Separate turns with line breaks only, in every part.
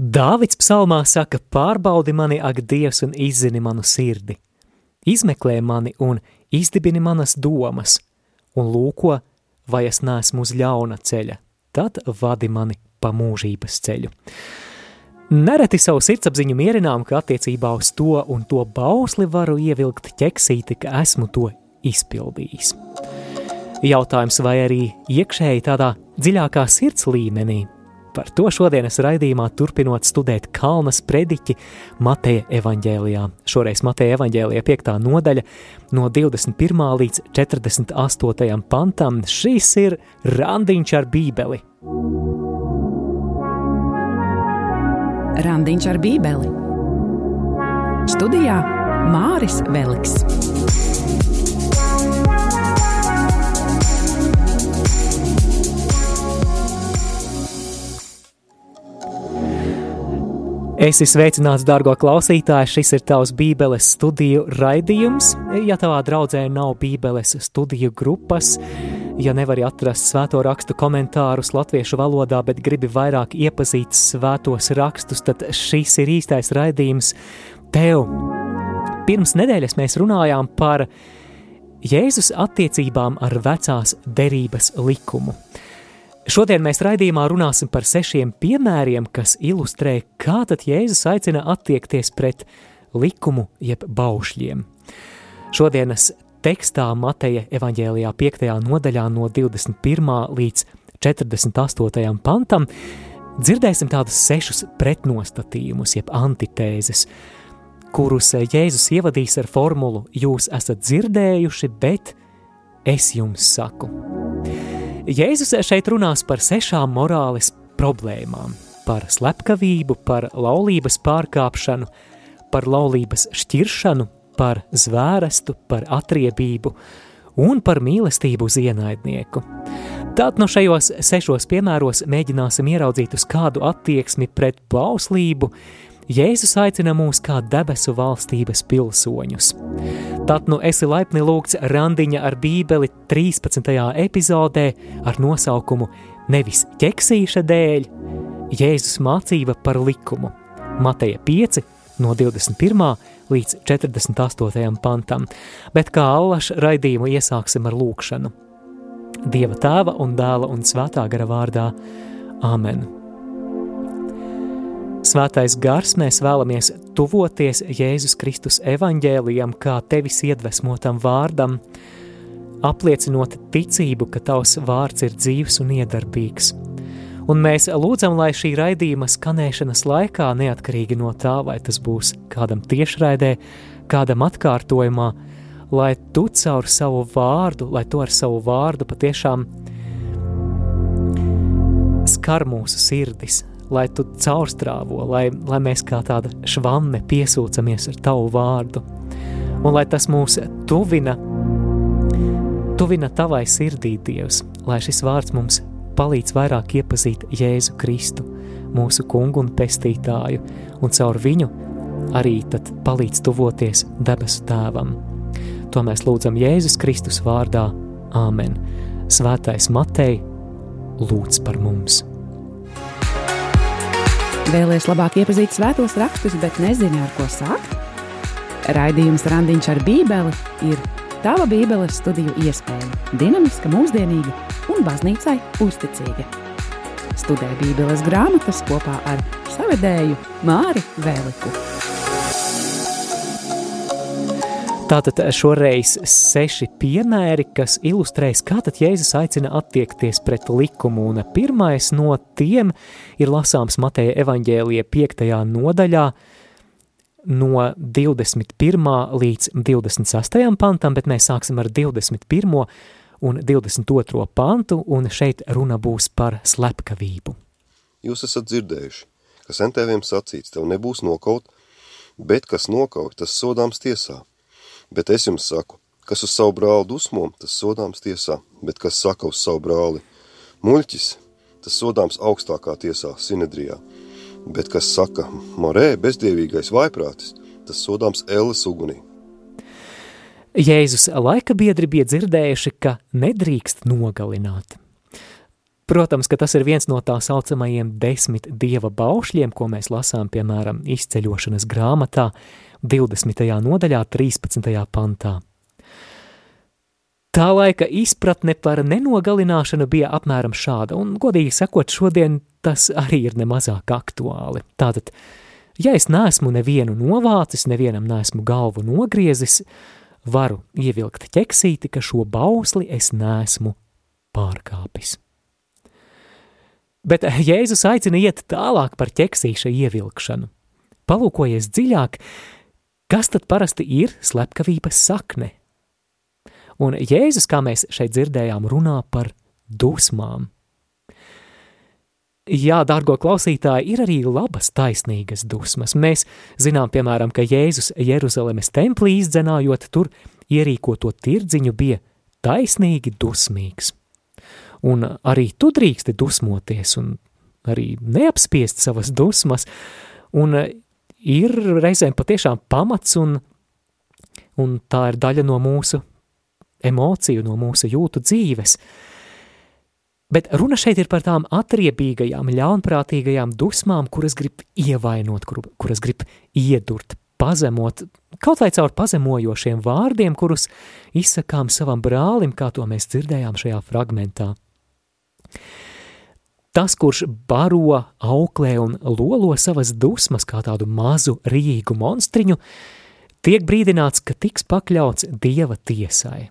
Dāvids psalmā saka, pārbaudi mani, ak, Dievs, un izzini manu sirdi. Izmeklē mani un izdibini manas domas, un lūko, vai es neesmu uz ļauna ceļa, tad vadi mani pa mūžības ceļu. Nereti savu sirdsapziņu mierinām, ka attiecībā uz to un to bausli varu ievilkt ķeksīti, ka esmu to izpildījis. Jautājums, vai arī iekšēji tādā dziļākā sirds līmenī Par to šodienas raidījumā turpinot studēt Kalnas prediķi Mateja evaņģēlijā. Šoreiz Mateja evaņģēlijā 5. nodaļa no 21. līdz 48. pantam. Šis ir randiņš ar bībeli.
Randiņš ar bībeli. Studijā Māris Veliks.
Esi sveicināts, dārgo klausītāj, šis ir tavs Bībeles studiju raidījums. Ja tavā draudzē nav Bībeles studiju grupas, ja nevari atrast svēto rakstu komentārus latviešu valodā, bet gribi vairāk iepazīt svētos rakstus, tad šis ir īstais raidījums tev. Pirms nedēļas mēs runājām par Jēzus attiecībām ar vecās derības likumu. Šodien mēs raidījumā runāsim par sešiem piemēriem, kas ilustrē, kā tad Jēzus aicina attiekties pret likumu jeb baušļiem. Šodienas tekstā Mateja evaņģēlijā 5. nodaļā no 21. līdz 48. pantam dzirdēsim tādus sešus pretnostatījumus, jeb antitēzes, kurus Jēzus ievadīs ar formulu Jūs esat dzirdējuši, bet es jums saku. Jēzus šeit runās par sešām morāles problēmām - par slepkavību, par laulības pārkāpšanu, par laulības šķiršanu, par zvērestu, par atriebību un par mīlestību uz ienaidnieku. Tātad no šajos sešos piemēros mēģināsim ieraudzīt uz kādu attieksmi pret bauslību, Jēzus aicina mūs kā debesu valstības pilsoņus. Tad nu esi laipni lūgts randiņa ar bībeli 13. epizodē ar nosaukumu Nevis ķeksīša dēļ, Jēzus mācība par likumu. Mateja 5 no 21. līdz 48. pantam, bet kā allaž raidījumu iesāksim ar lūkšanu. Dieva tēva un dēla un svētā gara vārdā – Āmen! Svētais gars mēs vēlamies tuvoties Jēzus Kristus evaņģēlijam kā tevis iedvesmotam vārdam, apliecinot ticību, ka tavs vārds ir dzīves un iedarbīgs. Un mēs lūdzam, lai šī raidījuma skanēšanas laikā, neatkarīgi no tā, vai tas būs kādam tiešraidē, kādam atkārtojumā, lai tu caur savu vārdu, lai tu ar savu vārdu patiešām skar mūsu sirdis, lai tu caurstrāvo, lai, lai mēs kā tāda švamme piesūcamies ar tavu vārdu, un lai tas mūs tuvina, tuvina tavai sirdī, Dievs, lai šis vārds mums palīdz vairāk iepazīt Jēzu Kristu, mūsu kungu un pestītāju, un caur viņu arī tad palīdz tuvoties debesu tēvam. To mēs lūdzam Jēzus Kristus vārdā. Āmen! Svētais Matei, lūdz par mums!
Vēlēs labāk iepazīt svētos rakstus, bet nezini, ar ko sākt? Raidījums Randiņš ar Bībeli ir tava Bībeles studiju iespēja, dinamiska, mūsdienīga un baznīcai uzticīga. Studē Bībeles grāmatas kopā ar savedēju Māri Vēliku.
Tātad šoreiz seši piemēri, kas ilustrēs, kā tad Jēzus aicina attiekties pret likumu, un pirmais no tiem ir lasāms Mateja evaņģēlija 5. nodaļā no 21. līdz 26. pantam, bet mēs sāksim ar 21. un 22. pantu, un šeit runa būs par slepkavību.
Jūs esat dzirdējuši, ka sentēviem sacīts, tev nebūs nokaut, bet kas nokaut, tas sodāms tiesā. Bet es jums saku, kas uz savu brāli dusmo, tas sodāms tiesā, bet kas saka uz savu brāli muļķis, tas sodāms augstākā tiesā, Sinedrijā. Bet kas saka morē, bezdievīgais vaiprātis, tas sodāms elles ugunī.
Jēzus laika biedri bija dzirdējuši, ka nedrīkst nogalināt. Protams, ka tas ir viens no tā saucamajiem desmit dieva baušļiem, ko mēs lasām, piemēram, izceļošanas grāmatā, 20. nodaļā, 13. pantā. Tā laika izpratne par nenogalināšanu bija apmēram šāda, un, godīgi sakot, šodien tas arī ir nemazāk aktuāli. Tātad, ja es neesmu nevienu novācis, nevienam neesmu galvu nogriezis, varu ievilkt ķeksīti, ka šo bausli es neesmu pārkāpis. Bet Jēzus aicina iet tālāk par ķeksīša ievilkšanu. Palūkojies dziļāk, kas tad parasti ir slepkavības sakne? Un Jēzus, kā mēs šeit dzirdējām, runā par dusmām. Jā, dārgo klausītāji, ir arī labas, taisnīgas dusmas. Mēs zinām, piemēram, ka Jēzus Jeruzalemes templī izdzenājot tur ierīkoto tirdziņu bija taisnīgi dusmīgs. Un arī tu drīksti dusmoties un arī neapspiest savas dusmas, un ir reizēm patiešām pamats, un, un tā ir daļa no mūsu emociju, no mūsu jūtu dzīves. Bet runa šeit ir par tām atriebīgajām, ļaunprātīgajām dusmām, kuras grib ievainot, kur, kuras grib iedurt, pazemot, kaut vai caur pazemojošiem vārdiem, kurus izsakām savam brālim, kā to mēs dzirdējām šajā fragmentā. Tas, kurš baro, auklē un lolo savas dusmas kā tādu mazu, rīgu monstriņu, tiek brīdināts, ka tiks pakļauts dieva tiesai.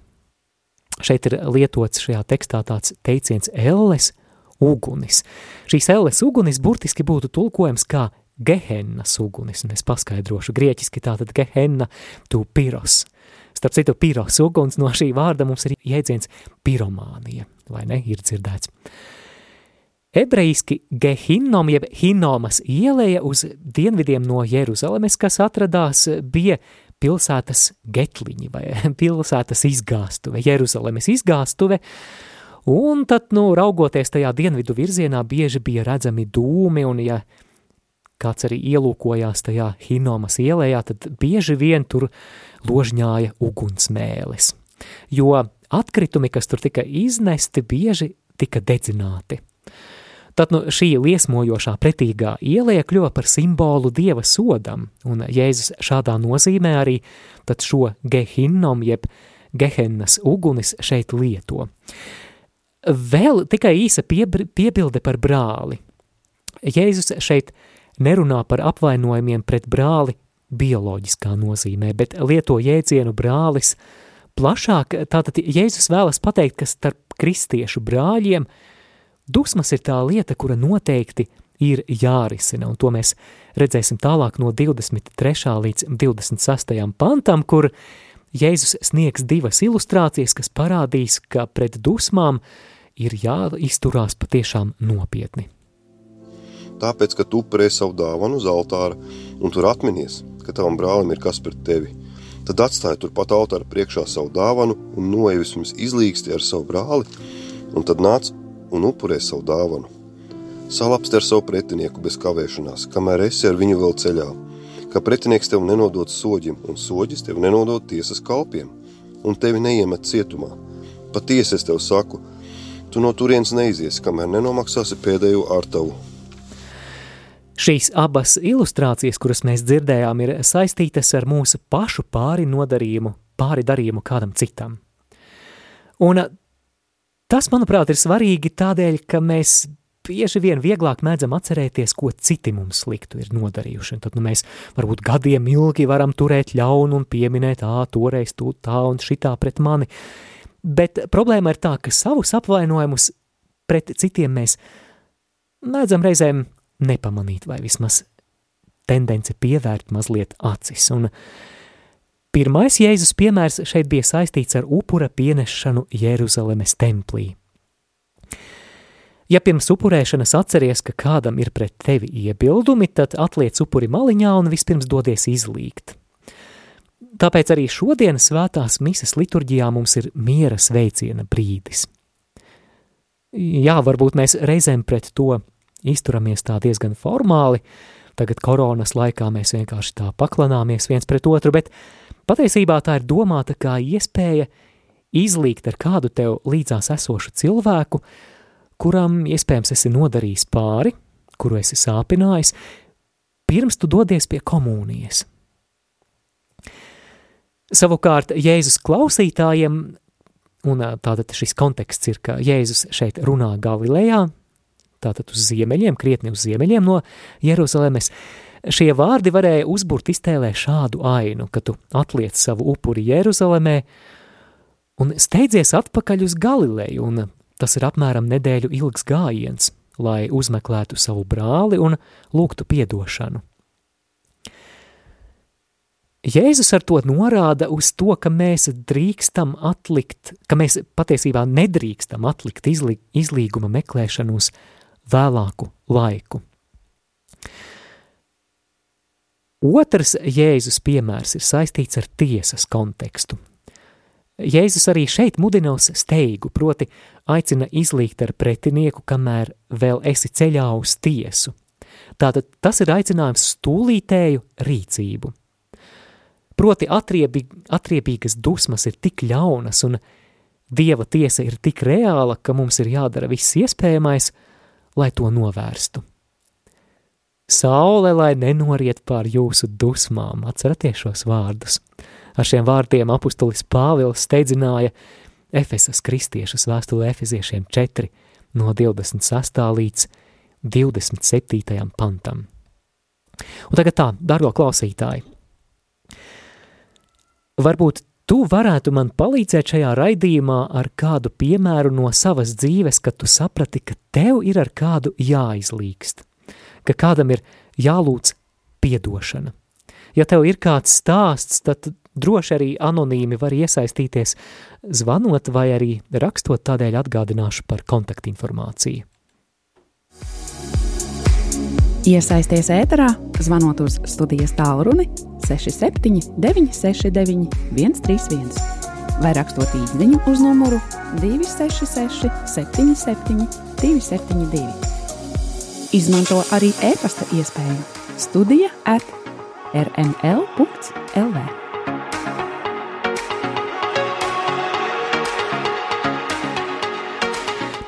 Šeit ir lietots šajā tekstā tāds teiciens elles ugunis. Šīs elles ugunis burtiski būtu tulkojams kā gehennas ugunis, un es paskaidrošu grieķiski tātad gehenna tu piros. Starp citu, piros uguns no šī vārda mums ir jēdziens piromānija, vai ne, ir dzirdēts. Ebrejiski gehinnom jeb hinomas ielēja uz dienvidiem no Jeruzalemes, kas atradās, bija pilsētas getliņi vai pilsētas izgāstuve, Jeruzalemes izgāstuve, un tad, nu, raugoties tajā dienvidu virzienā, bieži bija redzami dūmi, un ja kāds arī ielūkojās tajā Hinomas ielējā, tad bieži vien tur ložņāja ugunsmēlis, jo atkritumi, kas tur tika iznesti, bieži tika dedzināti. Tad nu, šī liesmojošā pretīgā ielēja kļuva par simbolu dieva sodam, un Jēzus šādā nozīmē arī šo gehinnom, jeb gehennas ugunis šeit lieto. Vēl tikai īsa piebilde par brāli. Jēzus šeit nerunā par apvainojumiem pret brāli bioloģiskā nozīmē, bet lieto jēdzienu brālis plašāk. Tātad Jēzus vēlas pateikt, ka starp kristiešu brāļiem – Dusmas ir tā lieta, kura noteikti ir jārisina, un to mēs redzēsim tālāk no 23. līdz 26. pantam, kur Jēzus sniegs divas ilustrācijas, kas parādīs, ka pret dusmām ir jāizturās patiešām nopietni.
Tāpēc, ka tu upurēji savu dāvanu uz altāra un tur atminies, ka tavam brālim ir kas pret tevi, tad atstāja turpat altāra priekšā savu dāvanu un noevisms izlīgsti ar savu brāli, un tad nāc un upurē savu dāvanu. Salapsti ar savu pretinieku bez kavēšanās, kamēr esi ar viņu vēl ceļā, ka pretinieks tev nenodod soģim, un soģis tev nenodod tiesas kalpiem, un tevi neiemet cietumā. Patiesi es tev saku, tu no turienes neizies, kamēr nenomaksāsi pēdējo ārtavu.
Šīs abas ilustrācijas, kuras mēs dzirdējām, ir saistītas ar mūsu pašu pāri nodarījumu, pāri darījumu kādam citam. Un Tas, manuprāt, ir svarīgi tādēļ, ka mēs bieži vien vieglāk mēdzam atcerēties, ko citi mums sliktu ir nodarījuši. Un tad nu, mēs varbūt gadiem ilgi varam turēt ļaunu un pieminēt, ā, toreiz tu tā un šitā pret mani. Bet problēma ir tā, ka savus apvainojumus pret citiem mēs mēdzam reizēm nepamanīt vai vismaz tendence pievērt mazliet acis. Un Pirmais Jēzus piemērs šeit bija saistīts ar upura pienešanu Jeruzalemes templī. Ja pirms upurēšanas atceries, ka kādam ir pret tevi iebildumi, tad atliec upuri maliņā un vispirms dodies izlīgt. Tāpēc arī šodienas svētās mises liturģijā mums ir miera sveiciena brīdis. Jā, varbūt mēs reizēm pret to izturamies tā diezgan formāli, tagad koronas laikā mēs vienkārši tā paklanāmies viens pret otru, bet Patiesībā tā ir domāta kā iespēja izlīgt ar kādu tev līdzās esošu cilvēku, kuram iespējams esi nodarījis pāri, kuru esi sāpinājis, pirms tu dodies pie komunijas. Savukārt Jēzus klausītājiem, un tātad šis konteksts ir, ka Jēzus šeit runā Galilejā, tātad uz ziemeļiem, krietni uz ziemeļiem no Jeruzalemes, šie vārdi varēja uzburt iztēlē šādu ainu, ka tu atliec savu upuri Jeruzalemē un steidzies atpakaļ uz Galileju, un tas ir apmēram nedēļu ilgs gājiens, lai uzmeklētu savu brāli un lūgtu piedošanu. Jēzus ar to norāda uz to, ka mēs drīkstam atlikt, ka mēs patiesībā nedrīkstam atlikt izlī, izlīguma meklēšanu uz vēlāku laiku. Otrs Jēzus piemērs ir saistīts ar tiesas kontekstu. Jēzus arī šeit mudina uz steigu, proti aicina izlīgt ar pretinieku, kamēr vēl esi ceļā uz tiesu. Tātad tas ir aicinājums stūlītēju rīcību. Proti atriebi, atriebīgas dusmas ir tik ļaunas un Dieva tiesa ir tik reāla, ka mums ir jādara viss iespējamais, lai to novērstu. Saule, lai nenoriet pār jūsu dusmām, atceraties šos vārdus. Ar šiem vārdiem apustulis Pāvils steidzināja Efesas kristiešus vēstulē Efeziešiem 4 no 26. līdz 27. pantam. Un tagad tā, dargo klausītāji, Varbūt tu varētu man palīdzēt šajā raidījumā ar kādu piemēru no savas dzīves, kad tu saprati, ka tev ir ar kādu jāizlīgst, ka kādam ir jālūdz piedošana. Ja tev ir kāds stāsts, tad droši arī anonīmi var iesaistīties, zvanot vai arī rakstot, tādēļ atgādināšu par kontaktinformāciju.
Iesaisties ēterā, zvanot uz studijas tālruni 67 969 131 vai rakstot īsiņu uz numuru 266 77 272. Izmanto arī e-pasta iespēju Studija at rml.lv.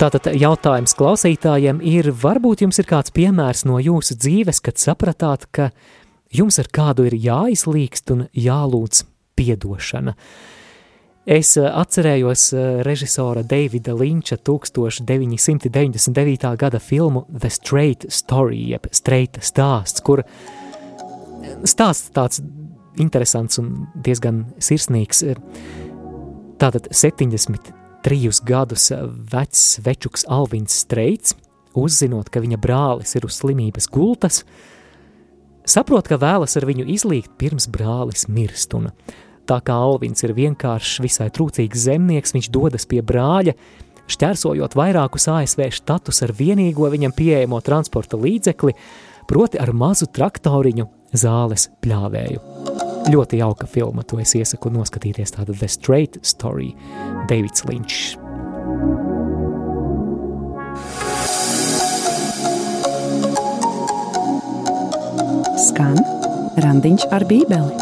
Tātad jautājums klausītājiem ir, varbūt jums ir kāds piemērs no jūsu dzīves, kad sapratāt, ka jums ar kādu ir jāizlīgst un jālūdz piedošana. Es eh, atcerējos eh, režisora Davida Linča 1999. gada filmu The Straight Story, jeb Straight stāsts, kur stāsts tāds interesants un diezgan sirsnīgs. Tātad 70 trijus gadus vecs večuks Alvins Streits, uzzinot, ka viņa brālis ir uz slimības gultas, saprot, ka vēlas ar viņu izlīgt pirms brālis mirst, un tā kā Alvins ir vienkāršs, visai trūcīgs zemnieks, viņš dodas pie brāļa, šķērsojot vairākus ASV štatus ar vienīgo viņam pieejamo transporta līdzekli, proti ar mazu traktoriņu zāles pļāvēju. Ļoti jauka filma, to es iesaku noskatīties. Tāda The Straight Story, Davids Linčs.
Skan randiņš ar bībeli.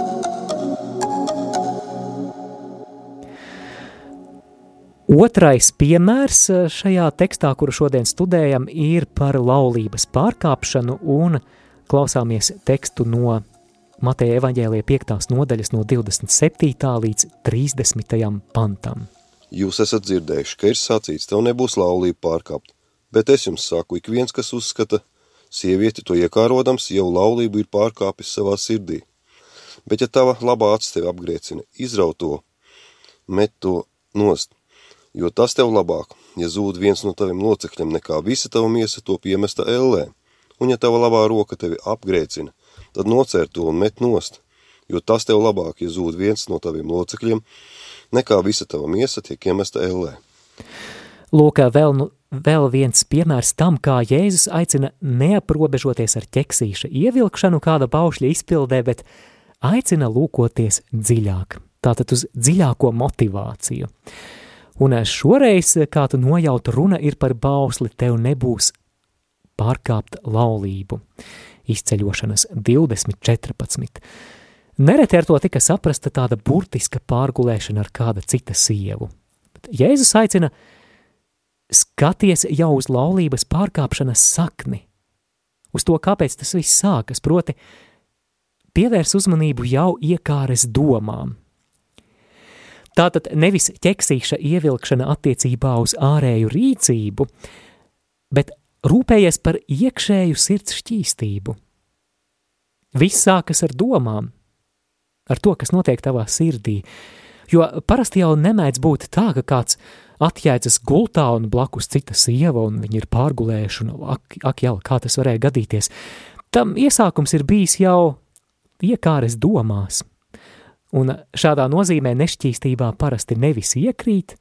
Otrais piemērs šajā tekstā, kuru šodien studējam, ir par laulības pārkāpšanu un klausāmies tekstu no Mateja evaņģēlija 5. nodaļas no 27. līdz 30. pantam.
Jūs esat dzirdējuši, ka ir sacīts, tev nebūs laulība pārkāpt, bet es jums saku, ik viens, kas uzskata, sievieti to iekārodams, jau laulību ir pārkāpis savā sirdī. Bet ja tava labā acis tevi apgriecina, izraut to, met to nost, jo tas tev labāk, ja zūd viens no taviem locekļiem, nekā visa tava miesa to piemesta ellē. Un ja tava labā roka tevi apgriecina, tad nocer to un met nost, jo tas tev labāk, ja zūd viens no taviem locekļiem, nekā visa tava miesa tiek iemesta ellē.
Lūk, vēl, nu, vēl viens piemērs tam, kā Jēzus aicina neaprobežoties ar ķeksīša ievilkšanu kāda paušļa izpildē, bet aicina lūkoties dziļāk, tātad uz dziļāko motivāciju. Un šoreiz, kā tu nojautu, runa ir par bausli, tev nebūs pārkāpt laulību izceļošanas 2014. Nereti ar to tika saprasta tāda burtiska pārgulēšana ar kāda cita sievu. Bet Jēzus aicina skaties jau uz laulības pārkāpšanas sakni, uz to, kāpēc tas viss sākas, proti, pievērs uzmanību jau iekāres domām. Tātad nevis ķeksīša ievilkšana attiecībā uz ārēju rīcību, bet rūpējies par iekšēju sirds šķīstību. Viss sākas ar domām, ar to, kas notiek tavā sirdī, jo parasti jau nemēdz būt tā, ka kāds atjēdzas gultā un blakus cita sieva, un viņi ir pārgulējuši, un ak, ak jā, kā tas varēja gadīties. Tam iesākums ir bijis jau iekāres domās, un šādā nozīmē nešķīstībā parasti nevis iekrīt,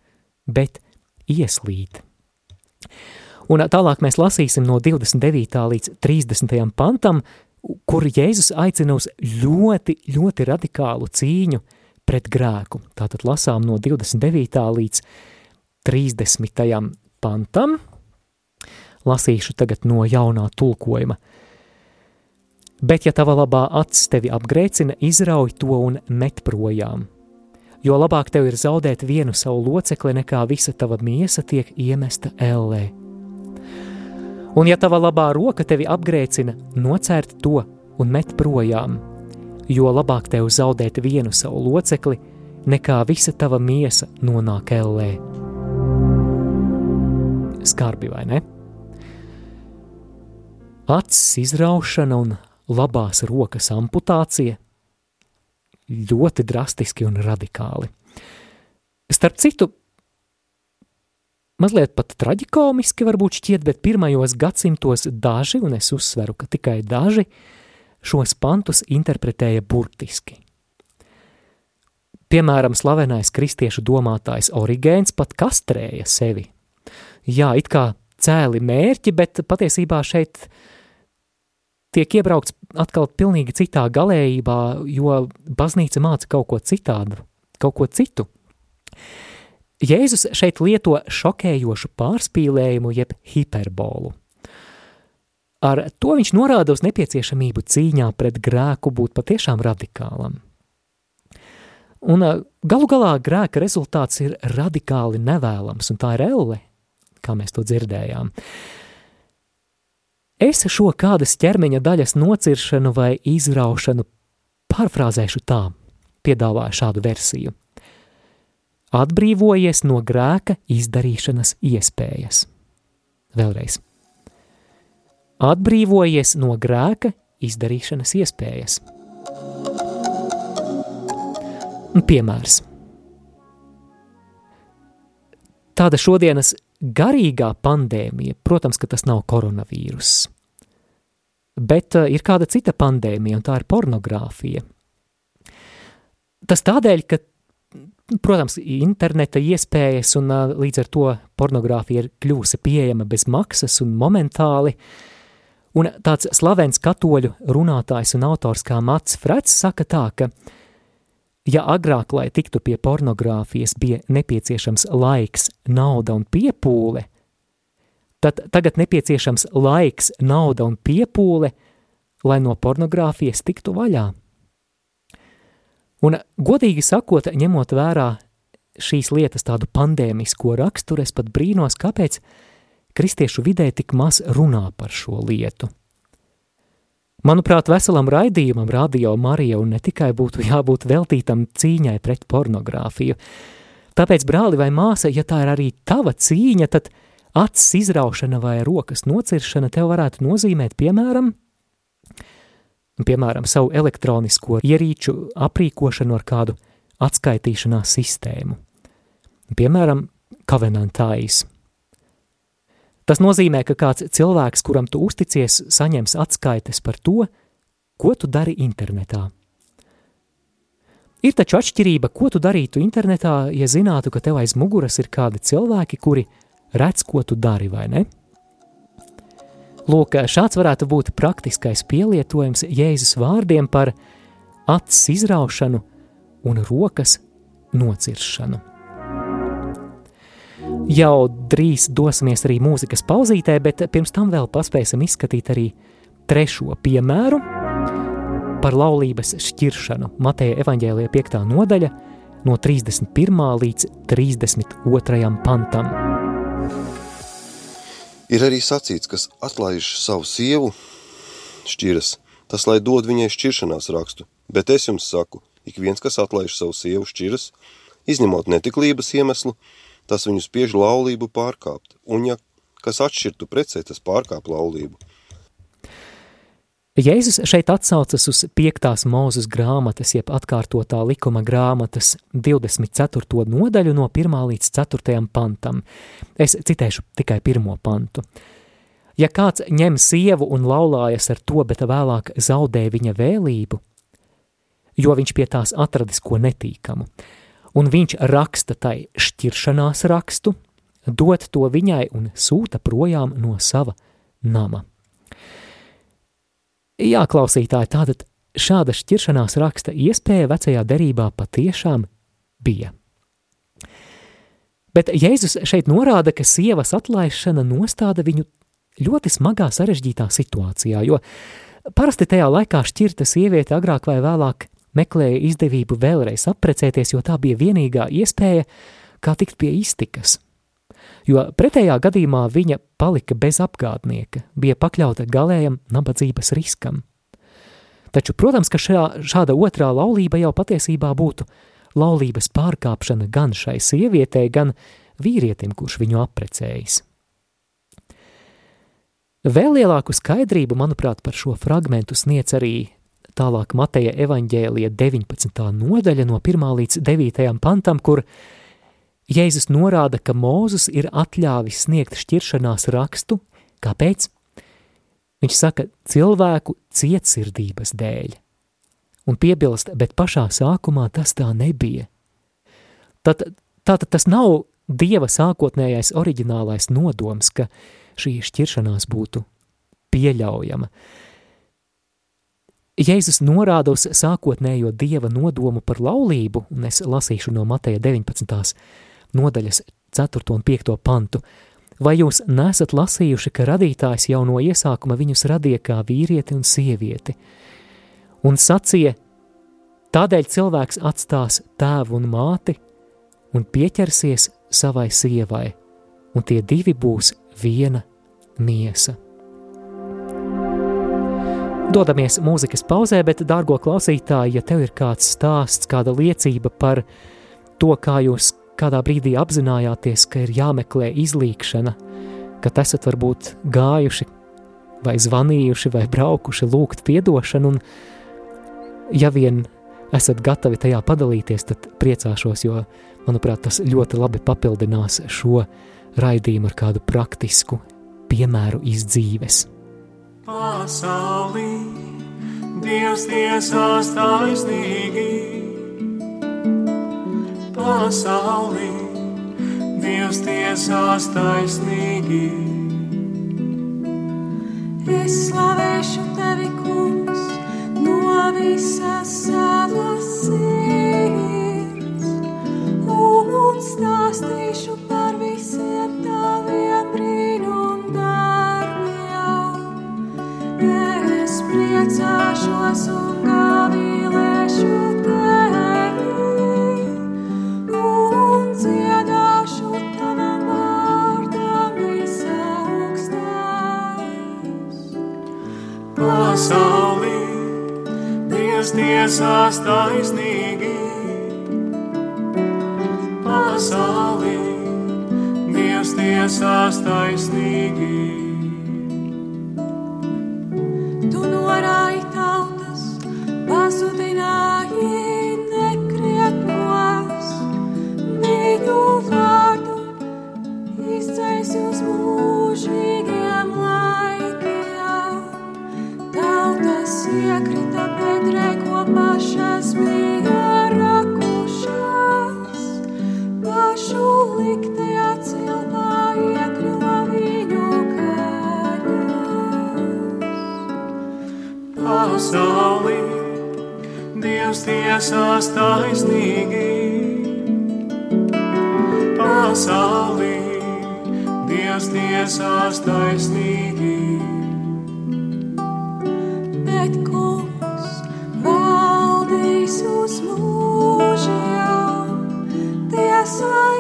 bet ieslīd. Un tālāk mēs lasīsim no 29. līdz 30. pantam, kur Jēzus aicina uz ļoti, ļoti radikālu cīņu pret grēku. Tātad lasām no 29. līdz 30. pantam. Lasīšu tagad no jaunā tulkojuma. Bet, ja tava labā acis tevi apgrēcina, izrauj to un met projām. Jo labāk tev ir zaudēt vienu savu locekli, nekā visa tava miesa tiek iemesta ellē. Un ja tava labā roka tevi apgrēcina, nocērt to un met projām, jo labāk tev zaudēt vienu savu locekli, nekā visa tava miesa nonāk ellē. Skarbi vai ne? Acis izraušana un labās rokas amputācija ļoti drastiski un radikāli. Starp citu, mazliet pat traģikomiski varbūt šķiet, bet pirmajos gadsimtos daži, un es uzsveru, ka tikai daži, šos pantus interpretēja burtiski. Piemēram, slavenais kristiešu domātājs Origēns pat kastrēja sevi. Jā, it kā cēli mērķi, bet patiesībā šeit tiek iebraukts atkal pilnīgi citā galējībā, jo baznīca māca kaut ko citādu, kaut ko citu. Jēzus šeit lieto šokējošu pārspīlējumu jeb hiperbolu. Ar to viņš norāda uz nepieciešamību cīņā pret grēku būt patiešām radikālam. Un galu galā grēka rezultāts ir radikāli nevēlams, un tā ir elle, kā mēs to dzirdējām. Es šo kādas ķermeņa daļas nociršanu vai izraušanu pārfrāzēšu tā, piedāvāju šādu versiju. Atbrīvojies no grēka izdarīšanas iespējas. Vēlreiz. Atbrīvojies no grēka izdarīšanas iespējas. Piemērs. Tāda šodienas garīgā pandēmija, protams, ka tas nav koronavīruss, bet uh, ir kāda cita pandēmija, un tā ir pornogrāfija. Tas tādēļ, ka, protams, interneta iespējas un līdz ar to pornogrāfija ir kļūsi pieejama bez maksas un momentāli, un tāds slavens katoļu runātājs un autors kā Mats Frets saka tā, ka Ja agrāk, lai tiktu pie pornogrāfijas, bija nepieciešams laiks, nauda un piepūle, tad tagad nepieciešams laiks, nauda un piepūle, lai no pornogrāfijas tiktu vaļā. Un, godīgi sakot, ņemot vērā šīs lietas tādu pandēmisko raksturu, es pat brīnos, kāpēc kristiešu vidē tik maz runā par šo lietu. Manuprāt, veselam raidījumam, Radio Marija, un ne tikai būtu jābūt veltītam cīņai pret pornogrāfiju. Tāpēc, brāli vai māsa, ja tā ir arī tava cīņa, tad acis izraušana vai rokas nociršana tev varētu nozīmēt, piemēram, piemēram, savu elektronisko ierīču aprīkošanu ar kādu atskaitīšanās sistēmu. Piemēram, Covenantais – Tas nozīmē, ka kāds cilvēks, kuram tu uzticies, saņems atskaites par to, ko tu dari internetā. Ir taču atšķirība, ko tu darītu internetā, ja zinātu, ka tev aiz muguras ir kādi cilvēki, kuri redz, ko tu dari, vai ne? Lūk, šāds varētu būt praktiskais pielietojums Jēzus vārdiem par acis izraušanu un rokas nociršanu. Jau drīz dosimies arī mūzikas pauzītē, bet pirms tam vēl paspēsim izskatīt arī trešo piemēru par laulības šķiršanu. Mateja evaņģēlija 5. nodaļa no 31. līdz 32. pantam.
Ir arī sacīts, kas atlaiž savu sievu šķiras, tas lai dod viņai šķiršanās rakstu, bet es jums saku, ik viens, kas atlaiž savu sievu šķiras, izņemot netiklības iemeslu, tas viņu spiež laulību pārkāpt, un ja kas atšķirtu precē, tas pārkāp laulību.
Jēzus šeit atsaucas uz 5. mūzes grāmatas, jeb atkārtotā likuma grāmatas 24. nodaļu no 1. līdz 4. pantam. Es citēšu tikai pirmo pantu. Ja kāds ņem sievu un laulājas ar to, bet vēlāk zaudē viņa vēlību, jo viņš pie tās atradis ko netīkamu, un viņš raksta tai šķiršanās rakstu, dod to viņai un sūta projām no sava nama. Jā, klausītāji, tātad šāda šķiršanās raksta iespēja vecajā derībā patiešām bija. Bet Jēzus šeit norāda, ka sievas atlaišana nostāda viņu ļoti smagā sarežģītā situācijā, jo parasti tajā laikā šķirta sieviete agrāk vai vēlāk meklēja izdevību vēlreiz apprecēties, jo tā bija vienīgā iespēja, kā tikt pie iztikas. Jo pretējā gadījumā viņa palika bez apgādnieka, bija pakļauta galējam nabadzības riskam. Taču, protams, ka šā, šāda otrā laulība jau patiesībā būtu laulības pārkāpšana gan šai sievietei, gan vīrietim, kurš viņu apprecējis. Vēl lielāku skaidrību, manuprāt, par šo fragmentu sniedz arī tālāk Mateja evaņģēlija 19. nodaļa no 1. līdz 9. pantam, kur Jēzus norāda, ka Mūzus ir atļāvis sniegt šķiršanās rakstu. Kāpēc? Viņš saka, cilvēku cietsirdības dēļ. Un piebilst, bet pašā sākumā tas tā nebija. Tad, tātad tas nav Dieva sākotnējais oriģinālais nodoms, ka šī šķiršanās būtu pieļaujama. Jēzus norāda uz sākotnējo dieva nodomu par laulību, un es lasīšu no Mateja 19. Nodaļas 4. un 5. pantu. Vai jūs nesat lasījuši, ka radītājs jau no iesākuma viņus radīja kā vīrieti un sievieti? Un sacīja, tādēļ cilvēks atstās tēvu un māti un pieķersies savai sievai, un tie divi būs viena miesa. Dodamies mūzikas pauzē, bet, dārgo klausītāji, ja tev ir kāds stāsts, kāda liecība par to, kā jūs kādā brīdī apzinājāties, ka ir jāmeklē izlīkšana, ka esat varbūt gājuši vai zvanījuši vai braukuši lūgt piedošanu, un ja vien esat gatavi tajā padalīties, tad priecāšos, jo, manuprāt, tas ļoti labi papildinās šo raidījumu ar kādu praktisku piemēru izdzīves
pasaulī, Dievs tiesās taisnīgi. Pasaulī, Dievs tiesās taisnīgi.
Es slavēšu tevi, kungs, no visas savas sirds. Un stāstīšu par visiem taviem brīnum Es priecāšos un
tiesās taisnīgi. Pasaulī Dievs tiesās taisnīgi. Tiesās taisnīgi. Pasaulī Dievs tiesās taisnīgi.
Bet kungs valdīs uz mūžiem, tiesai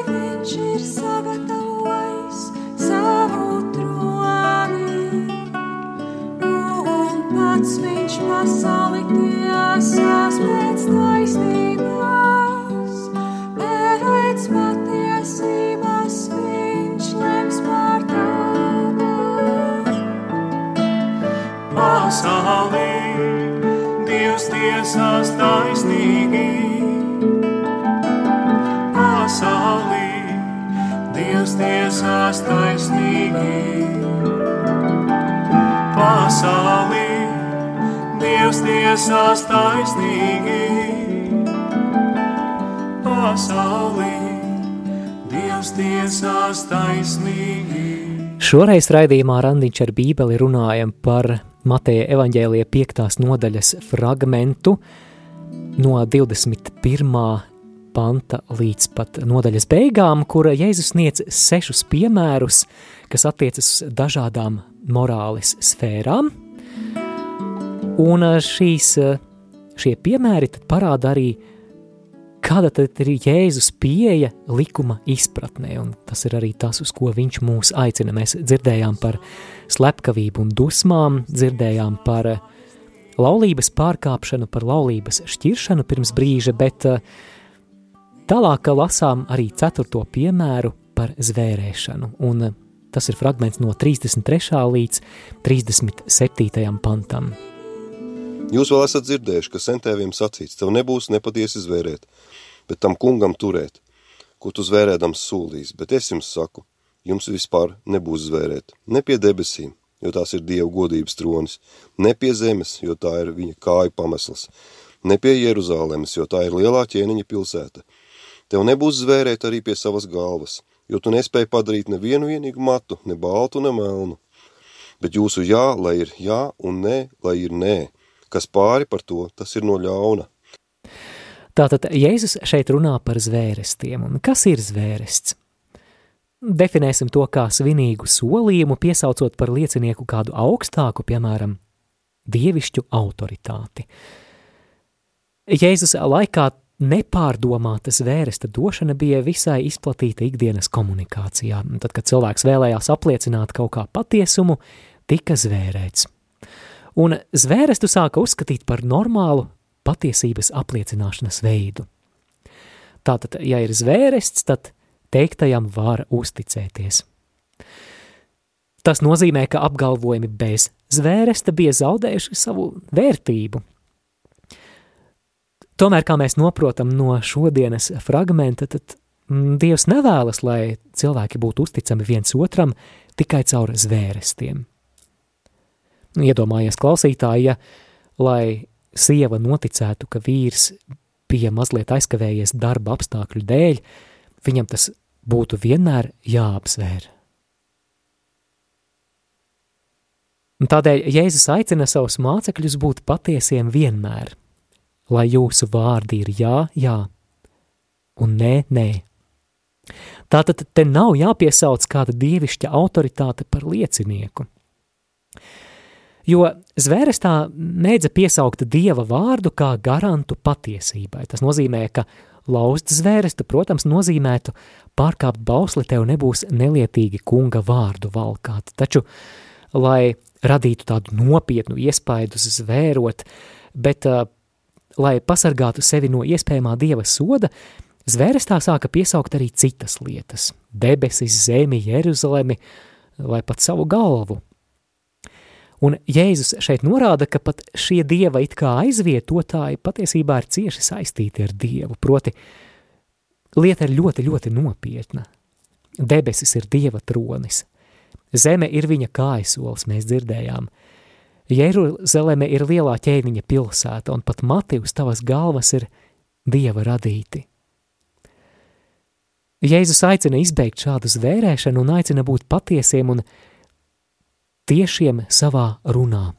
tiesās taisnīgi. Pasaulī Dievs tiesās taisnīgi. Pasaulī Dievs tiesās taisnīgi. Pasaulī Dievs tiesās taisnīgi.
Šoreiz raidījumā Randiņš ar Bībeli runājam par Mateja evaņģēlija 5. nodaļas fragmentu no 21. panta līdz pat nodaļas beigām, kura Jēzus sniedz sešus piemērus, kas attiecas uz dažādām morāles sfērām. Un šīs, šie piemēri parāda arī kāda tad ir Jēzus pieeja likuma izpratnē, un tas ir arī tas, uz ko viņš mūs aicina. Mēs dzirdējām par slepkavību un dusmām, dzirdējām par laulības pārkāpšanu, par laulības šķiršanu pirms brīža, bet eh, tālāk lasām arī ceturto piemēru par zvērēšanu, un eh, tas ir fragments no 33. līdz 37. pantam.
Jūs vēl esat dzirdējuši, ka sentēviem sacīts, tev nebūs nepatiesi zvērēt, bet tam kungam turēt, ko tu zvērēdams sūlīs, bet es jums saku, jums vispār nebūs zvērēt, ne pie debesīm, jo tās ir Dieva godības tronis, ne pie zemes, jo tā ir viņa kāju pamesls, ne pie Jeruzālēmas, jo tā ir lielā ķēniņa pilsēta. Tev nebūs zvērēt arī pie savas galvas, jo tu nespēji padarīt nevienu vienīgu matu, ne baltu, ne melnu. Bet jūsu jā, lai ir jā, un nē, lai ir nē, kas pāri par to, tas ir no ļauna.
Tātad Jēzus šeit runā par zvērestiem, un kas ir zvērests? Definēsim to kā svinīgu solījumu, piesaucot par liecinieku kādu augstāku, piemēram, dievišķu autoritāti. Jēzus laikā nepārdomāta zvēresta došana bija visai izplatīta ikdienas komunikācijā. Tad, kad cilvēks vēlējās apliecināt kaut kā patiesumu, tika zvērēts – un zvērestu sāka uzskatīt par normālu patiesības apliecināšanas veidu. Tātad, ja ir zvērests, tad teiktajam var uzticēties. Tas nozīmē, ka apgalvojumi bez zvēresta bija zaudējuši savu vērtību. Tomēr, kā mēs noprotam no šodienas fragmenta, tad mm, Dievs nevēlas, lai cilvēki būtu uzticami viens otram tikai caur zvērestiem. Iedomājies klausītāji, ja, lai sieva noticētu, ka vīrs bija mazliet aizkavējies darba apstākļu dēļ, viņam tas būtu vienmēr jāapsvēr. Un tādēļ Jēzus aicina savus mācekļus būt patiesiem vienmēr, lai jūsu vārdi ir jā, jā, un nē, nē. Tātad te nav jāpiesauc kāda dievišķa autoritāte par liecinieku – jo zvērestā mēdza piesaukt dieva vārdu kā garantu patiesībai. Tas nozīmē, ka lauzt zvēresta, protams, nozīmētu pārkāpt bausli tev nebūs nelietīgi kunga vārdu valkāt. Taču, lai radītu tādu nopietnu iespaidu zvērot, bet uh, lai pasargātu sevi no iespējamā dieva soda, zvērestā sāka piesaukt arī citas lietas – debesis, zemi, Jeruzalemi vai pat savu galvu – Un Jēzus šeit norāda, ka pat šie dieva it kā aizvietotāji patiesībā ir cieši saistīti ar Dievu, proti lieta ir ļoti, ļoti nopietna. Debesis ir Dieva tronis, zeme ir viņa kājasols, mēs dzirdējām. Jeruzaleme ir lielā ķēniņa pilsēta, un pat mati uz tavas galvas ir Dieva radīti. Jēzus aicina izbeigt šādu zvērēšanu un aicina būt patiesiem un tiešiem savā runā.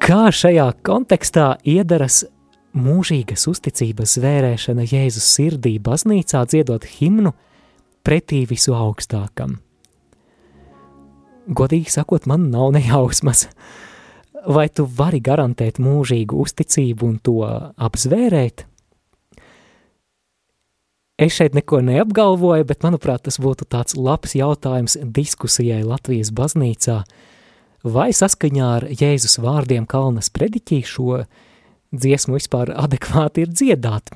Kā šajā kontekstā iedaras mūžīgas uzticības zvērēšana Jēzus sirdī baznīcā dziedot himnu pretī visu augstākam? Godīgi sakot, man nav nejausmas. Vai tu vari garantēt mūžīgu uzticību un to apzvērēt? Es šeit neko neapgalvoju, bet manuprāt, tas būtu tāds labs jautājums diskusijai Latvijas baznīcā. Vai saskaņā ar Jēzus vārdiem Kalnas prediķī šo dziesmu vispār adekvāti ir dziedāt?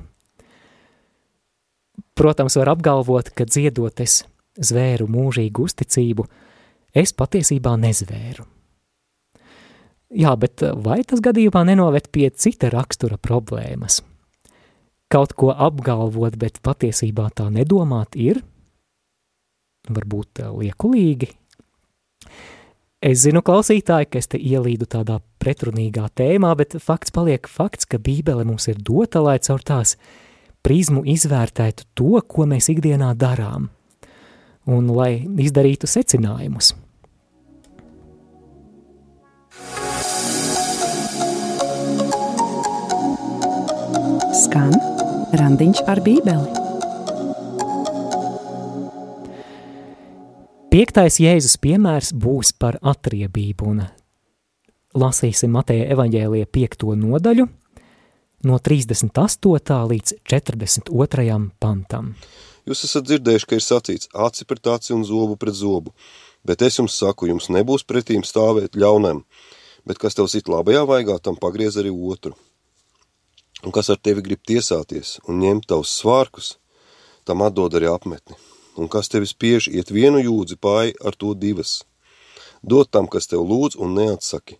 Protams, var apgalvot, ka dziedot es zvēru mūžīgu uzticību, es patiesībā nezvēru. Jā, bet vai tas gadījumā nenoved pie cita rakstura problēmas? Kaut ko apgalvot, bet patiesībā tā nedomāt ir varbūt liekulīgi. Es zinu, klausītāji, ka es te ielīdu tādā pretrunīgā tēmā, bet fakts paliek fakts, ka Bībele mums ir dota, lai caur tās prizmu izvērtētu to, ko mēs ikdienā darām, un lai izdarītu secinājumus.
Skan randiņš ar bībeli.
Piektais Jēzus piemērs būs par atriebību, un lasīsim Mateja evaņģēlija piekto nodaļu no 38. līdz 42. pantam.
Jūs esat dzirdējuši, ka ir sacīts aci pret aci un zobu pret zobu, bet es jums saku, jums nebūs pretīm stāvēt ļaunam, bet kas tev sit labajā vaigā, tam pagriez arī otru. Un kas ar tevi grib tiesāties un ņemt tavus svārkus, tam atdod arī apmetni. Un kas tevi spiež iet vienu jūdzi pāri ar to divas. Dod tam, kas tev lūdz un neatsaki,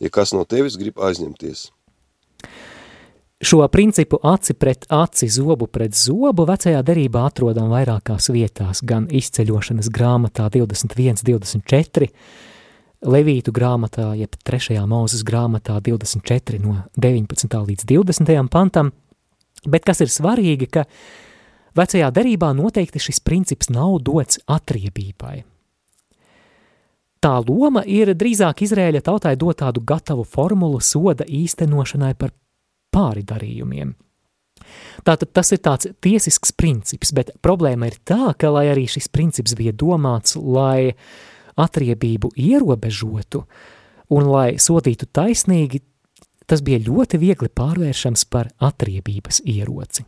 ja kas no tevis grib aizņemties.
Šo principu aci pret aci, zobu pret zobu vecajā derībā atrodam vairākās vietās, gan izceļošanas grāmatā 21, 24, Levītu grāmatā, jeb 3. mūzes grāmatā 24 no 19. līdz 20. pantam, bet kas ir svarīgi, ka vecajā derībā noteikti šis princips nav dots atriebībai. Tā loma ir drīzāk Izrēļa tautai dot tādu gatavu formulu soda īstenošanai par pāridarījumiem. Tātad tas ir tāds tiesisks princips, bet problēma ir tā, ka, lai arī šis princips bija domāts, lai atriebību ierobežotu un lai sodītu taisnīgi, tas bija ļoti viegli pārvēršams par atriebības ieroci.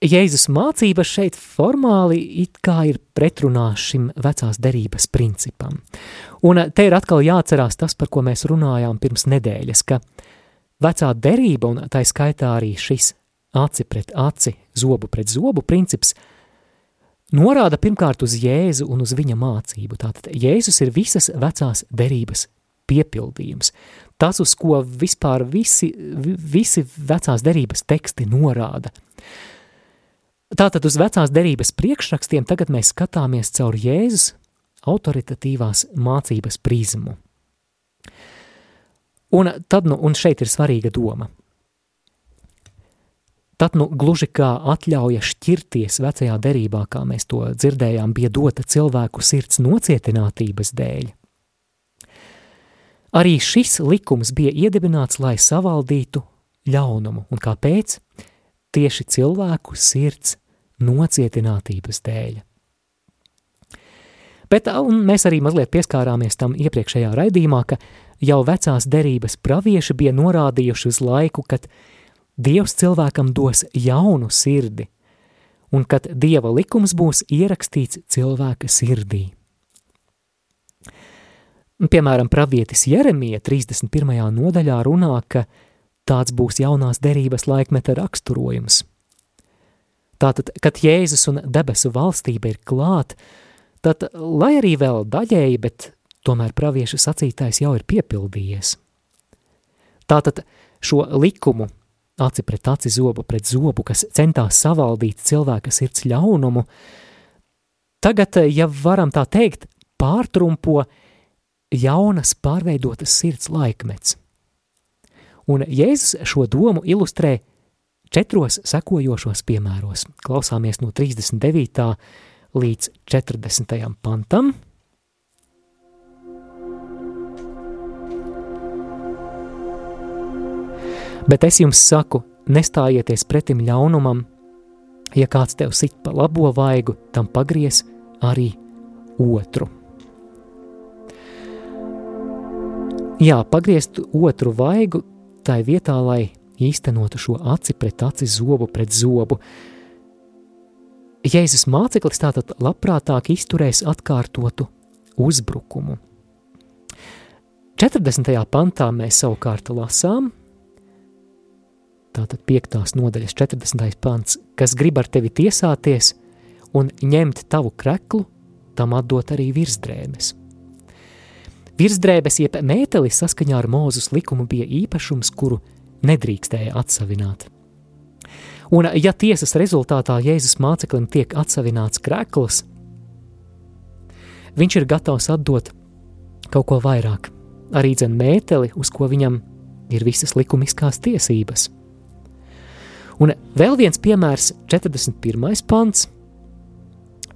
Jēzus mācības šeit formāli it kā ir pretrunā šim vecās derības principam. Un te ir atkal jāatcerās tas, par ko mēs runājām pirms nedēļas, ka vecā derība un tā skaitā arī šis aci pret aci, zobu pret zobu princips norāda pirmkārt uz Jēzu un uz viņa mācību. Tātad Jēzus ir visas vecās derības piepildījums. Tas, uz ko vispār visi, visi vecās derības teksti norāda – Tātad uz vecās derības priekšrakstiem tagad mēs skatāmies caur Jēzus autoritatīvās mācības prizmu. Un tad, nu, un šeit ir svarīga doma. Tad, nu, gluži kā atļauja šķirties vecajā derībā, kā mēs to dzirdējām, bija dota cilvēku sirds nocietinātības dēļ. Arī šis likums bija iedibināts, lai savaldītu ļaunumu, un kāpēc? Tieši cilvēku sirds nocietinātības dēļ. Bet mēs arī mazliet pieskārāmies tam iepriekšējā raidījumā, ka jau vecās derības pravieši bija norādījuši uz laiku, kad Dievs cilvēkam dos jaunu sirdi, un kad Dieva likums būs ierakstīts cilvēka sirdī. Piemēram, pravietis Jeremija 31. nodaļā runā, ka tāds būs jaunās derības laikmeta raksturojums – Tātad, kad Jēzus un debesu valstība ir klāt, tad, lai arī vēl daļēji, bet tomēr praviešu sacītais jau ir piepildījies. Tātad šo likumu, aci pret aci, zobu pret zobu, kas centās savaldīt cilvēka sirds ļaunumu, tagad, ja varam tā teikt, pārtrumpo jaunas pārveidotas sirds laikmets. Un Jēzus šo domu ilustrē četros sekojošos piemēros. Klausāmies no 39. līdz 40. pantam. Bet es jums saku, nestājieties pretim ļaunumam, ja kāds tev sit pa labo vaigu, tam pagries arī otru. Jā, pagriezt otru vaigu tai vietā, lai īstenotu šo aci pret aci, zobu pret zobu. Jēzus māceklis tātad labprātāk izturēs atkārtotu uzbrukumu. 40. pantā mēs savukārt lasām, tātad 5. nodaļas 40. pants, kas grib ar tevi tiesāties un ņemt tavu kreklu, tam atdot arī virsdrēbes. Virsdrēbes jeb mētelis saskaņā ar mūzus likumu bija īpašums, kuru nedrīkstēja atsavināt. Un, ja tiesas rezultātā Jēzus māceklim tiek atsavināts krēkls, viņš ir gatavs atdot kaut ko vairāk, arī dzen mēteli, uz ko viņam ir visas likumiskās tiesības. Un vēl viens piemērs, 41. pants.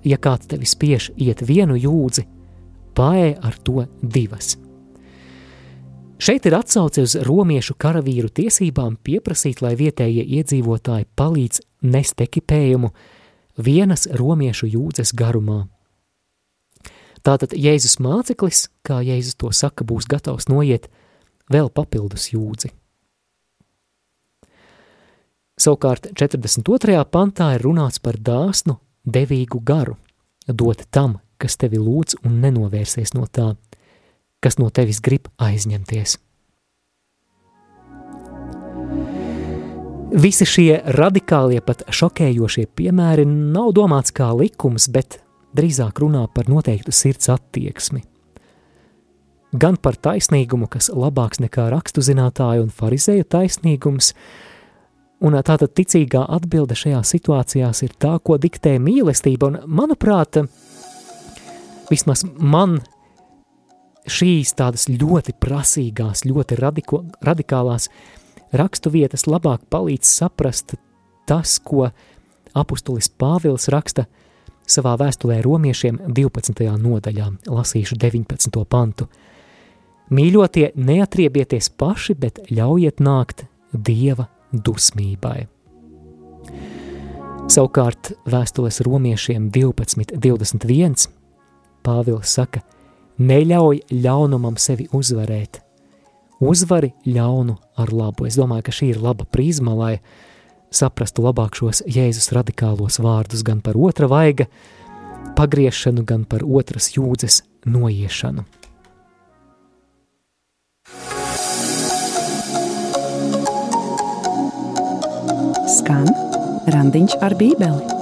Ja kāds tevi spiež iet vienu jūdzi, paē ar to divas. Šeit ir atsauce uz romiešu karavīru tiesībām pieprasīt, lai vietējie iedzīvotāji palīdz nest ekipējumu vienas romiešu jūdzes garumā. Tātad Jēzus māceklis, kā Jēzus to saka, būs gatavs noiet vēl papildus jūdzi. Savukārt 42. pantā ir runāts par dāsnu, devīgu garu, dot tam, kas tevi lūdz un nenovērsies no tā, kas no tevis grib aizņemties. Visi šie radikālie, pat šokējošie piemēri nav domāts kā likums, bet drīzāk runā par noteiktu sirds attieksmi. Gan par taisnīgumu, kas labāks nekā rakstu zinātāju un farizēju taisnīgums, un tātad ticīgā atbilde šajā situācijās ir tā, ko diktē mīlestība, un manuprāt, vismaz man šīs tādas ļoti prasīgās, ļoti radiko, radikālās rakstu vietas labāk palīdz saprast tas, ko apustulis Pāvils raksta savā vēstulē romiešiem 12. nodaļā, lasīšu 19. pantu. Mīļotie, neatriebieties paši, bet ļaujiet nākt Dieva dusmībai. Savukārt vēstules romiešiem 12, 21. Pāvils saka – Neļauj ļaunumam sevi uzvarēt. Uzvari ļaunu ar labu. Es domāju, ka šī ir laba prizma, lai saprastu labāk šos Jēzus radikālos vārdus gan par otra vaiga pagriešanu, gan par otras jūdzes noiešanu.
Skan randiņš ar bībeli.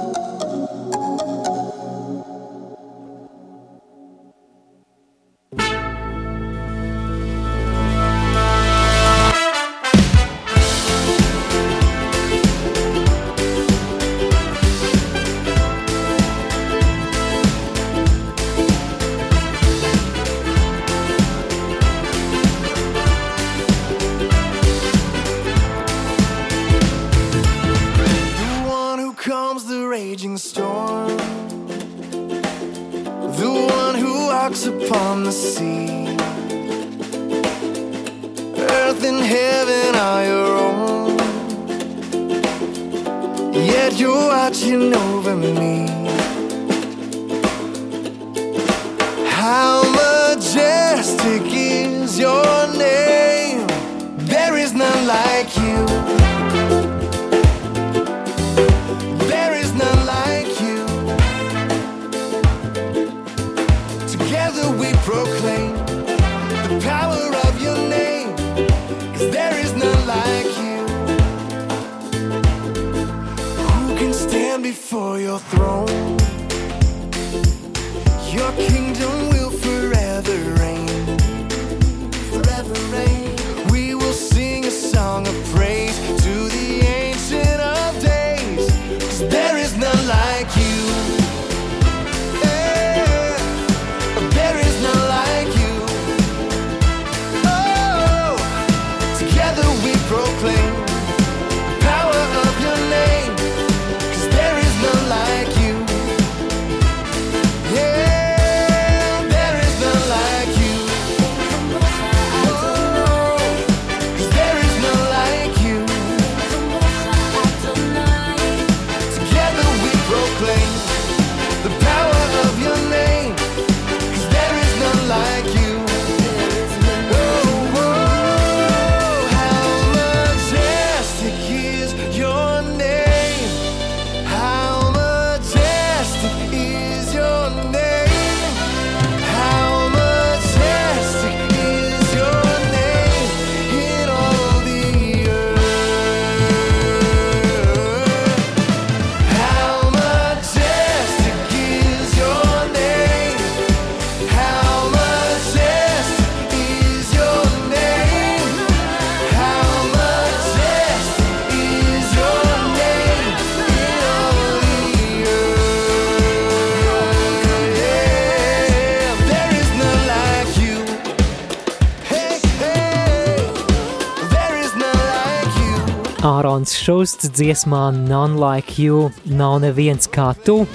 Šusts dziesmā None Like You nav neviens kā tu.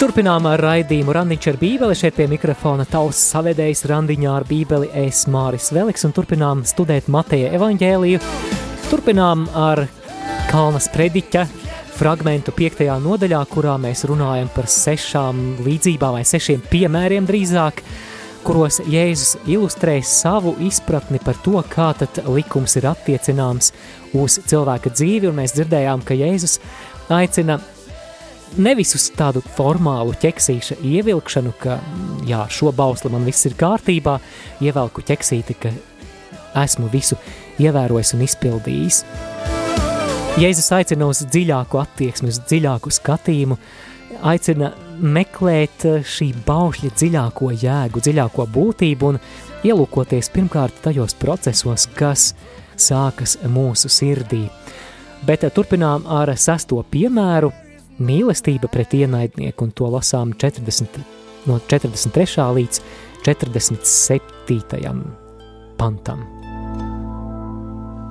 Turpinām ar raidījumu Randiņš ar bībeli. Šeit pie mikrofona tavs savedējs Randiņā ar bībeli es Māris Veliks un turpinām studēt Mateja evaņģēliju. Turpinām ar Kalnas prediķa fragmentu piektajā nodaļā, kurā mēs runājam par sešām līdzībām vai sešiem piemēriem drīzāk – kuros Jēzus ilustrē savu izpratni par to, kā tad likums ir attiecināms uz cilvēka dzīvi, un mēs dzirdējām, ka Jēzus aicina nevis uz tādu formālu ķeksīša ievilkšanu, ka jā, šo bausli man viss ir kārtībā, ievelku ķeksīti, ka esmu visu ievērojis un izpildījis. Jēzus aicina uz dziļāku attieksmi, uz dziļāku skatījumu, aicina meklēt eh, šī baušļa dziļāko jēgu, dziļāko būtību un ielūkoties pirmkārt tajos procesos, kas sākas mūsu sirdī. Bet eh, turpinām ar sesto piemēru – mīlestība pret ienaidnieku, un to lasām 40, no 43. līdz 47. pantam.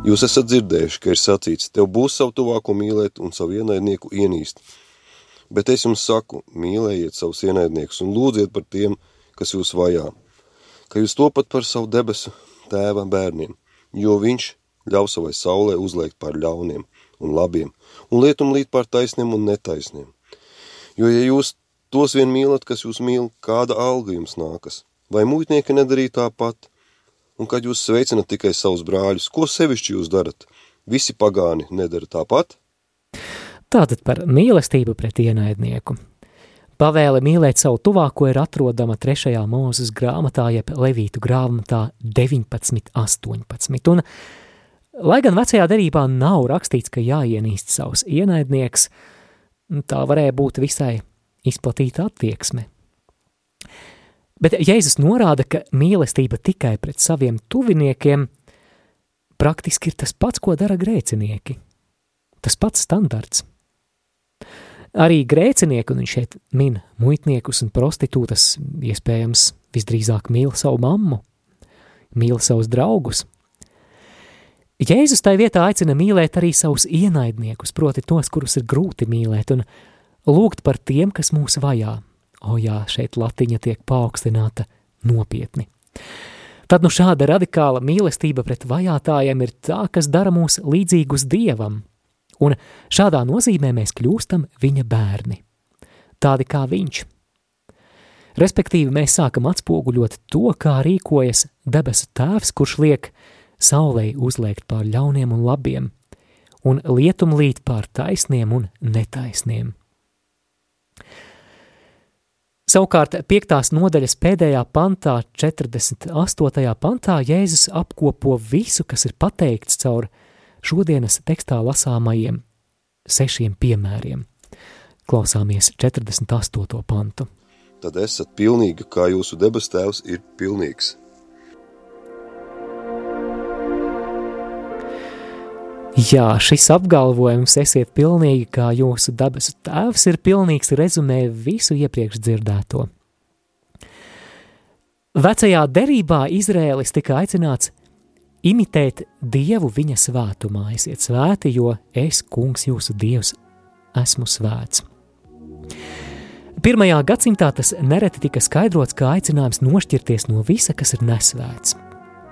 Jūs esat dzirdējuši, ka ir sacīts, tev būs savu tuvāko mīlēt un savu ienaidnieku ienīst – Bet es jums saku, mīlējiet savus ienaidniekus un lūdziet par tiem, kas jūs vajā, ka jūs topat par savu debesu tēva bērniem, jo viņš ļauj savai saulē uzliekt pār ļauniem un labiem, un lietum līt pār taisniem un netaisniem. Jo, ja jūs tos vien mīlat, kas jūs mīl, kāda alga jums nākas, vai muitnieki nedarīja tāpat, un kad jūs sveicinat tikai savus brāļus, ko sevišķi jūs darat? Visi pagāni nedara tāpat?
Tātad par mīlestību pret ienaidnieku. Pavēle mīlēt savu tuvāko ir atrodama 3. mūzes grāmatā, jeb Levītu grāmatā 19.18. Un, lai gan vecajā derībā nav rakstīts, ka jāienīst savus ienaidnieks, tā varēja būt visai izplatīta attieksme. Bet Jēzus norāda, ka mīlestība tikai pret saviem tuviniekiem praktiski ir tas pats, ko dara grēcinieki. Tas pats standarts. Arī grēcinieki, un viņš šeit min muitniekus un prostitūtas, iespējams, visdrīzāk mīl savu mammu, mīl savus draugus. Jēzus tai vietā aicina mīlēt arī savus ienaidniekus, proti tos, kurus ir grūti mīlēt, un lūgt par tiem, kas mūs vajā. O jā, šeit latiņa tiek paaugstināta nopietni. Tad nu šāda radikāla mīlestība pret vajātājiem ir tā, kas dara mūs līdzīgus Dievam – un šādā nozīmē mēs kļūstam viņa bērni, tādi kā viņš. Respektīvi, mēs sākam atspoguļot to, kā rīkojas debesu tēvs, kurš liek saulē uzliekt pār ļauniem un labiem, un lietum līt pār taisniem un netaisniem. Savukārt, piektās nodaļas pēdējā pantā, 48. pantā, Jēzus apkopo visu, kas ir pateikts caur šodienas tekstā lasāmajiem sešiem piemēriem. Klausāmies 48. pantu.
Tad esat pilnīgi, kā jūsu debes tēvs ir pilnīgs.
Jā, šis apgalvojums, esiet pilnīgi, kā jūsu dabas tēvs ir pilnīgs, rezumē visu iepriekš dzirdēto. Vecajā derībā Izrēlis tika aicināts imitēt Dievu viņa svētumā. Esiet svēti, jo es, kungs, jūsu Dievs, esmu svēts. Pirmajā gadsimtā tas nereti tika skaidrots kā aicinājums nošķirties no visa, kas ir nesvēts.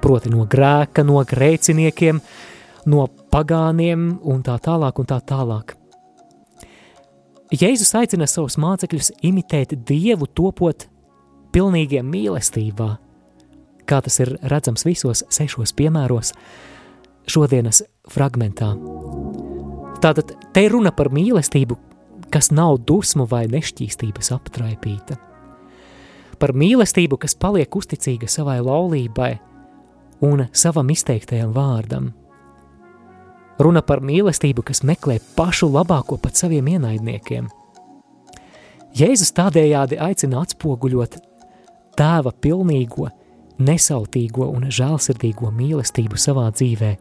Proti no grēka, no grēciniekiem, no pagāniem un tā tālāk un tā tālāk. Jēzus aicina savus mācekļus imitēt Dievu, topot pilnīgiem mīlestībā, kā tas ir redzams visos sešos piemēros šodienas fragmentā. Tātad te ir runa par mīlestību, kas nav dusmu vai nešķīstības aptraipīta. Par mīlestību, kas paliek uzticīga savai laulībai un savam izteiktajam vārdam. Runa par mīlestību, kas meklē pašu labāko pat saviem ienaidniekiem. Jēzus tādējādi aicina atspoguļot tēva pilnīgo, nesautīgo un žēlsirdīgo mīlestību savā dzīvē.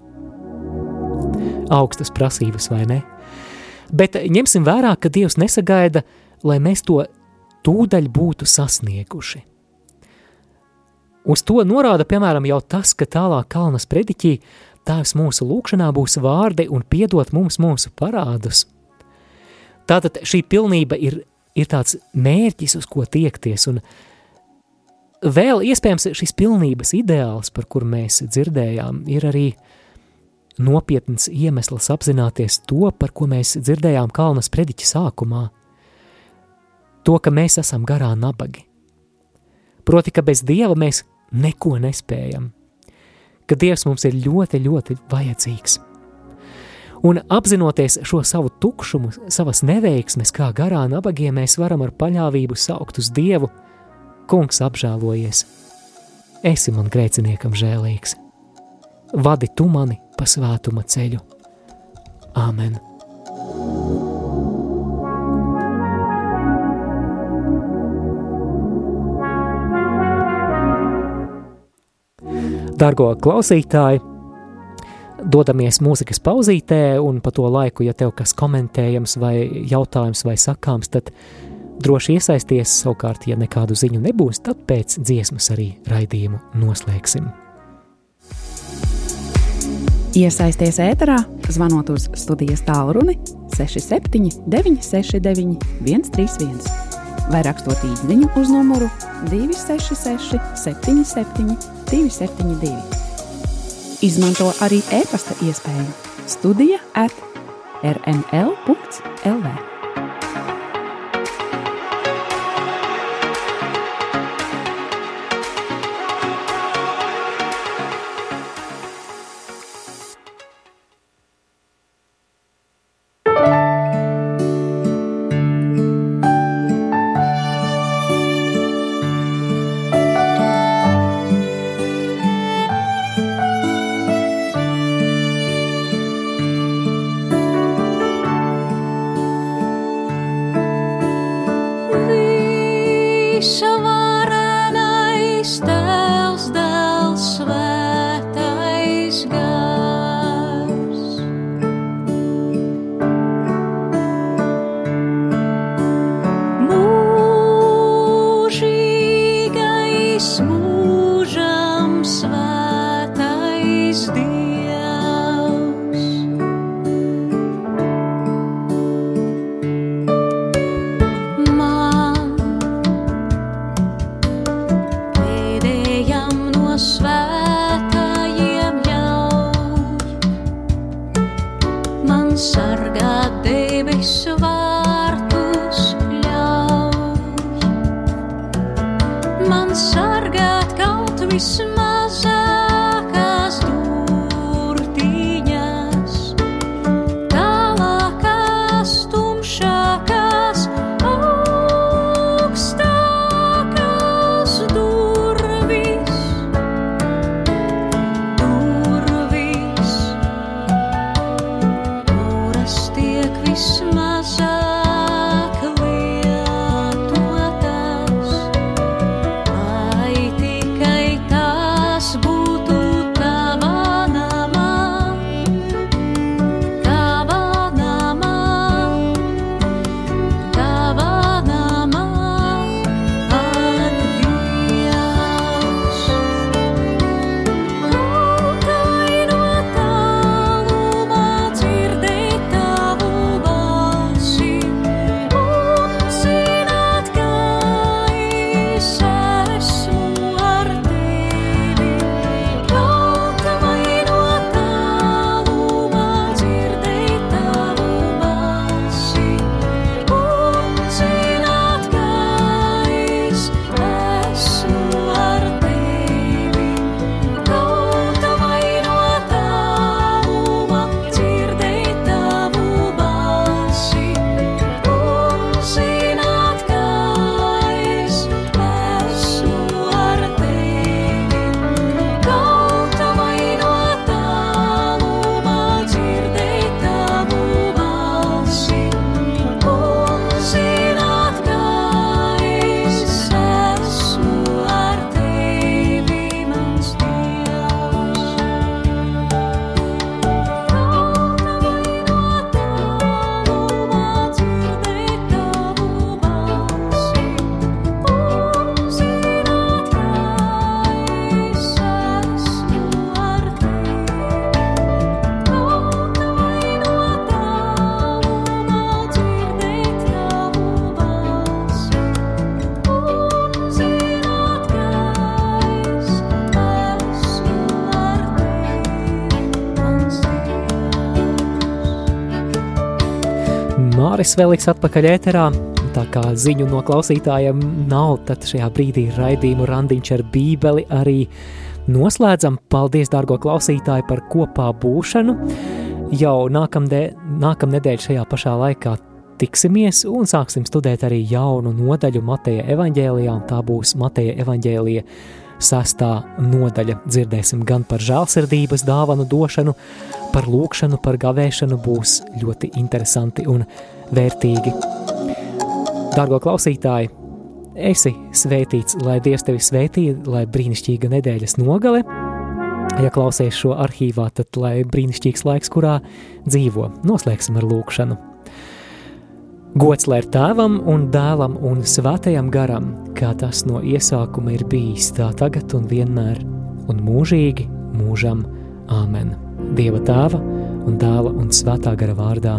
Augstas prasības, vai ne? Bet ņemsim vērā, ka Dievs nesagaida, lai mēs to tūdaļ būtu sasnieguši. Uz to norāda, piemēram, jau tas, ka tālāk Kalnas prediķī Tēvs mūsu lūkšanā būs vārdi un piedot mums mūsu parādus. Tātad šī pilnība ir, ir tāds mērķis, uz ko tiekties, un vēl iespējams šis pilnības ideāls, par kur mēs dzirdējām, ir arī nopietns iemesls apzināties to, par ko mēs dzirdējām Kalnas prediķa sākumā. To, ka mēs esam garā nabagi. Proti, ka bez Dieva mēs neko nespējam – ka Dievs mums ir ļoti, ļoti vajadzīgs. Un apzinoties šo savu tukšumu, savas neveiksmes, kā garā nabagiem, mēs varam ar paļāvību saukt uz Dievu, Kungs apžēlojies. Esi man grēciniekam žēlīgs. Vadi tu mani pa svētuma ceļu. Āmen! Dargo klausītāji, dodamies mūzikas pauzītē, un pa to laiku, ja tev kas komentējams vai jautājums vai sakāms, tad droši iesaisties, savukārt, ja nekādu ziņu nebūs, tad pēc dziesmas arī raidījumu noslēgsim.
Iesaisties ēterā, zvanot uz studijas tālruni 67 969 131 vai rakstot īsiņu uz numuru 266 77 272. Izmanto arī e-pasta iespēju Studija at rml.lv.
Māris Veliks atpakaļ ēterā. Tā kā ziņu no klausītājiem nav, tad šajā brīdī raidījumu randiņš ar bībeli arī noslēdzam. Paldies, dārgo klausītāji, par kopā būšanu. Jau nākamnedēļ šajā pašā laikā tiksimies un sāksim studēt arī jaunu nodaļu Mateja evaņģēlijā, un tā būs Mateja evaņģēlija sastā nodaļa. Dzirdēsim gan par žēlsirdības dāvanu došanu, par lūkšanu, par gavēšanu būs ļoti interesanti un vērtīgi. Dargo klausītāji, esi svētīts, lai Dievs tevi svētī, lai brīnišķīga nedēļas nogale. Ja klausies šo arhīvā, tad lai brīnišķīgs laiks, kurā dzīvo, noslēgsim ar lūkšanu. Gods lai ir tēvam un dēlam un svētajam garam, kā tas no iesākuma ir bijis, tā tagad un vienmēr, un mūžīgi mūžam Āmen. Dieva tēva un dēla un svētā gara vārdā